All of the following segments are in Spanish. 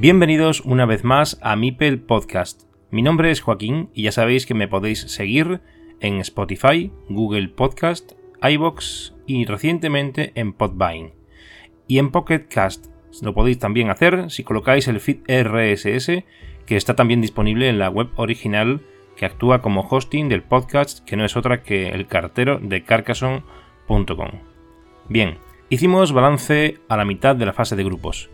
Bienvenidos una vez más a Mipel Podcast. Mi nombre es Joaquín y ya sabéis que me podéis seguir en Spotify, Google Podcast, iBox y recientemente en Podvine. Y en Pocket Cast lo podéis también hacer si colocáis el feed RSS que está también disponible en la web original que actúa como hosting del podcast que no es otra que el cartero de carcassonne.com. Bien, hicimos balance a la mitad de la fase de grupos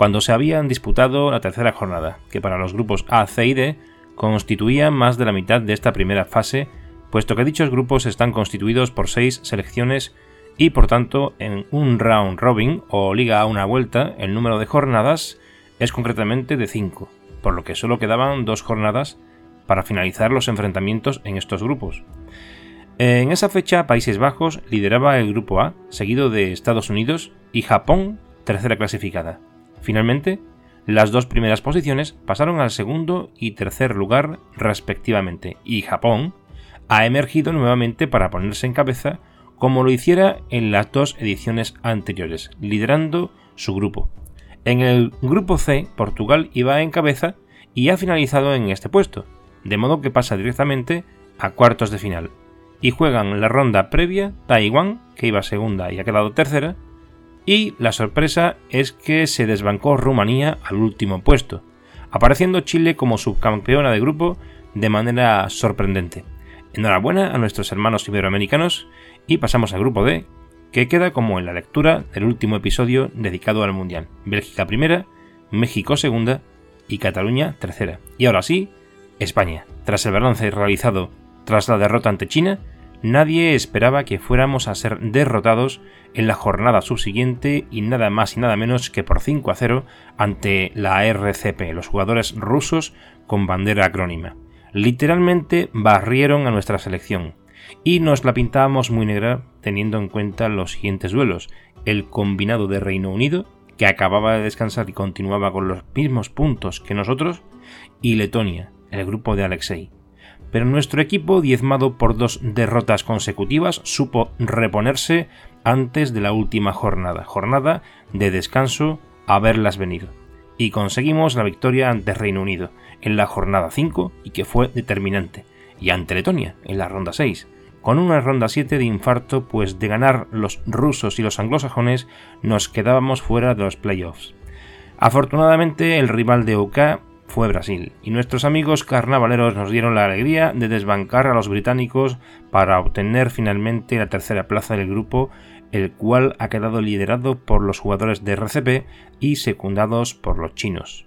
cuando se habían disputado la tercera jornada, que para los grupos A, C y D constituía más de la mitad de esta primera fase, puesto que dichos grupos están constituidos por seis selecciones y por tanto en un round robin o liga a una vuelta el número de jornadas es concretamente de 5, por lo que solo quedaban dos jornadas para finalizar los enfrentamientos en estos grupos. En esa fecha Países Bajos lideraba el grupo A, seguido de Estados Unidos y Japón, tercera clasificada. Finalmente, las dos primeras posiciones pasaron al segundo y tercer lugar respectivamente, y Japón ha emergido nuevamente para ponerse en cabeza como lo hiciera en las dos ediciones anteriores, liderando su grupo. En el grupo C, Portugal iba en cabeza y ha finalizado en este puesto, de modo que pasa directamente a cuartos de final. Y juegan la ronda previa Taiwán, que iba segunda y ha quedado tercera, y la sorpresa es que se desbancó Rumanía al último puesto, apareciendo Chile como subcampeona de grupo de manera sorprendente. Enhorabuena a nuestros hermanos iberoamericanos y pasamos al grupo D, que queda como en la lectura del último episodio dedicado al Mundial. Bélgica primera, México segunda y Cataluña tercera. Y ahora sí, España. Tras el balance realizado tras la derrota ante China, nadie esperaba que fuéramos a ser derrotados en la jornada subsiguiente y nada más y nada menos que por 5 a 0 ante la RCP, los jugadores rusos con bandera acrónima. Literalmente barrieron a nuestra selección y nos la pintábamos muy negra teniendo en cuenta los siguientes duelos. El combinado de Reino Unido, que acababa de descansar y continuaba con los mismos puntos que nosotros, y Letonia, el grupo de Alexei pero nuestro equipo, diezmado por dos derrotas consecutivas, supo reponerse antes de la última jornada, jornada de descanso a verlas venir. Y conseguimos la victoria ante Reino Unido en la jornada 5 y que fue determinante, y ante Letonia en la ronda 6, con una ronda 7 de infarto, pues de ganar los rusos y los anglosajones nos quedábamos fuera de los playoffs. Afortunadamente el rival de UK fue Brasil, y nuestros amigos carnavaleros nos dieron la alegría de desbancar a los británicos para obtener finalmente la tercera plaza del grupo, el cual ha quedado liderado por los jugadores de RCP y secundados por los chinos.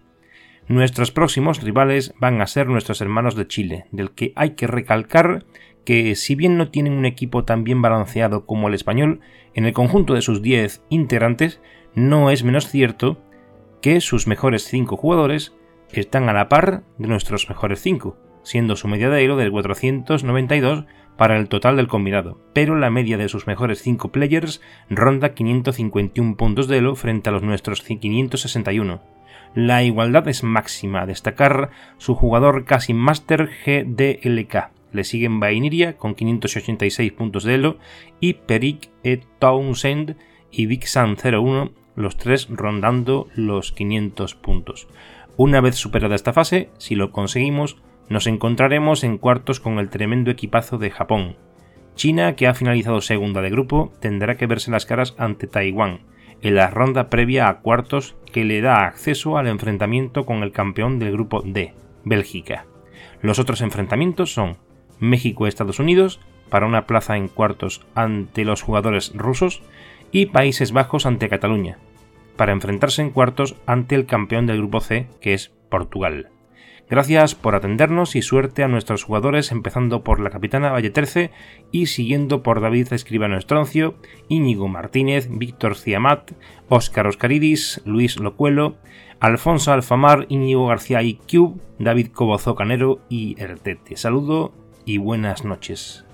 Nuestros próximos rivales van a ser nuestros hermanos de Chile, del que hay que recalcar que si bien no tienen un equipo tan bien balanceado como el español, en el conjunto de sus 10 integrantes no es menos cierto que sus mejores 5 jugadores están a la par de nuestros mejores 5, siendo su media de elo del 492 para el total del combinado, pero la media de sus mejores 5 players ronda 551 puntos de elo frente a los nuestros 561. La igualdad es máxima, a destacar su jugador casi Master GDLK. Le siguen Vainiria con 586 puntos de elo y Peric E. Townsend y Vixan 01, los tres rondando los 500 puntos. Una vez superada esta fase, si lo conseguimos, nos encontraremos en cuartos con el tremendo equipazo de Japón. China, que ha finalizado segunda de grupo, tendrá que verse las caras ante Taiwán, en la ronda previa a cuartos que le da acceso al enfrentamiento con el campeón del grupo D, Bélgica. Los otros enfrentamientos son México-Estados Unidos, para una plaza en cuartos ante los jugadores rusos, y Países Bajos ante Cataluña, para enfrentarse en cuartos ante el campeón del grupo C, que es Portugal. Gracias por atendernos y suerte a nuestros jugadores, empezando por la capitana Valle 13 y siguiendo por David Escribano Estroncio, Íñigo Martínez, Víctor Ciamat, Óscar Oscaridis, Luis Locuelo, Alfonso Alfamar, Íñigo García IQ, David Cobozo Canero y Ertete. Saludo y buenas noches.